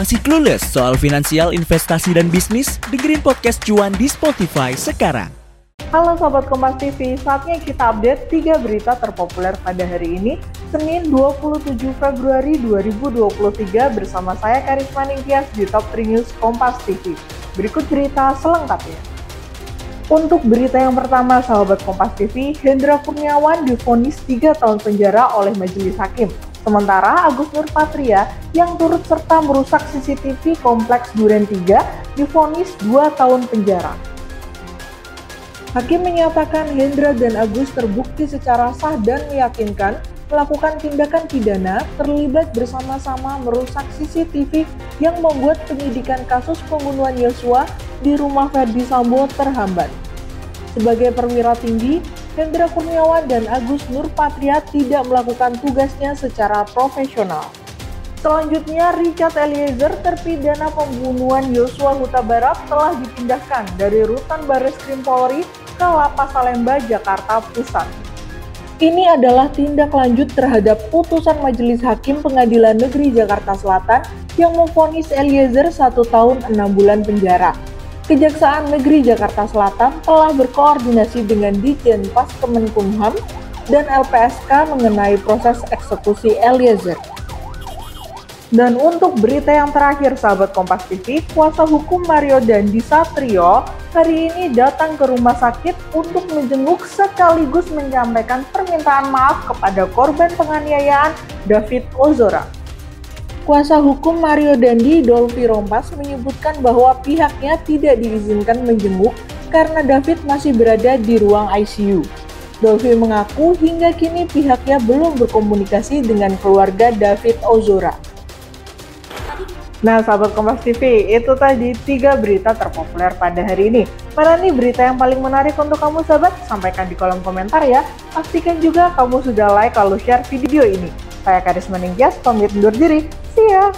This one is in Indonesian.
Masih clueless soal finansial, investasi, dan bisnis? Dengerin podcast Cuan di Spotify sekarang. Halo Sobat Kompas TV, saatnya kita update 3 berita terpopuler pada hari ini, Senin 27 Februari 2023 bersama saya Karisma Ningtyas di Top 3 News Kompas TV. Berikut berita selengkapnya. Untuk berita yang pertama, sahabat Kompas TV, Hendra Kurniawan difonis 3 tahun penjara oleh Majelis Hakim. Sementara Agus Nurpatria yang turut serta merusak CCTV Kompleks Duren 3 difonis 2 tahun penjara. Hakim menyatakan Hendra dan Agus terbukti secara sah dan meyakinkan melakukan tindakan pidana terlibat bersama-sama merusak CCTV yang membuat penyidikan kasus pembunuhan Yosua di rumah Ferdi Sambo terhambat. Sebagai perwira tinggi, Hendra Kurniawan dan Agus Nurpatria tidak melakukan tugasnya secara profesional. Selanjutnya, Richard Eliezer, terpidana pembunuhan Yosua Huta Barat, telah dipindahkan dari Rutan Baris Krim Polri ke Lapas Salemba, Jakarta Pusat. Ini adalah tindak lanjut terhadap putusan Majelis Hakim Pengadilan Negeri Jakarta Selatan yang memvonis Eliezer satu tahun enam bulan penjara. Kejaksaan Negeri Jakarta Selatan telah berkoordinasi dengan Ditjen Pas Kemenkumham dan LPSK mengenai proses eksekusi Eliezer. Dan untuk berita yang terakhir sahabat Kompas TV, kuasa hukum Mario Dandi Satrio hari ini datang ke rumah sakit untuk menjenguk sekaligus menyampaikan permintaan maaf kepada korban penganiayaan David Ozora. Kuasa hukum Mario Dandi, Dolphy Rompas, menyebutkan bahwa pihaknya tidak diizinkan menjenguk karena David masih berada di ruang ICU. Dolphy mengaku hingga kini pihaknya belum berkomunikasi dengan keluarga David Ozora. Nah, sahabat Kompas TV, itu tadi tiga berita terpopuler pada hari ini. Mana nih berita yang paling menarik untuk kamu sahabat? Sampaikan di kolom komentar ya. Pastikan juga kamu sudah like kalau share video ini. Saya Karisma Ningtyas, pamit undur diri. See ya!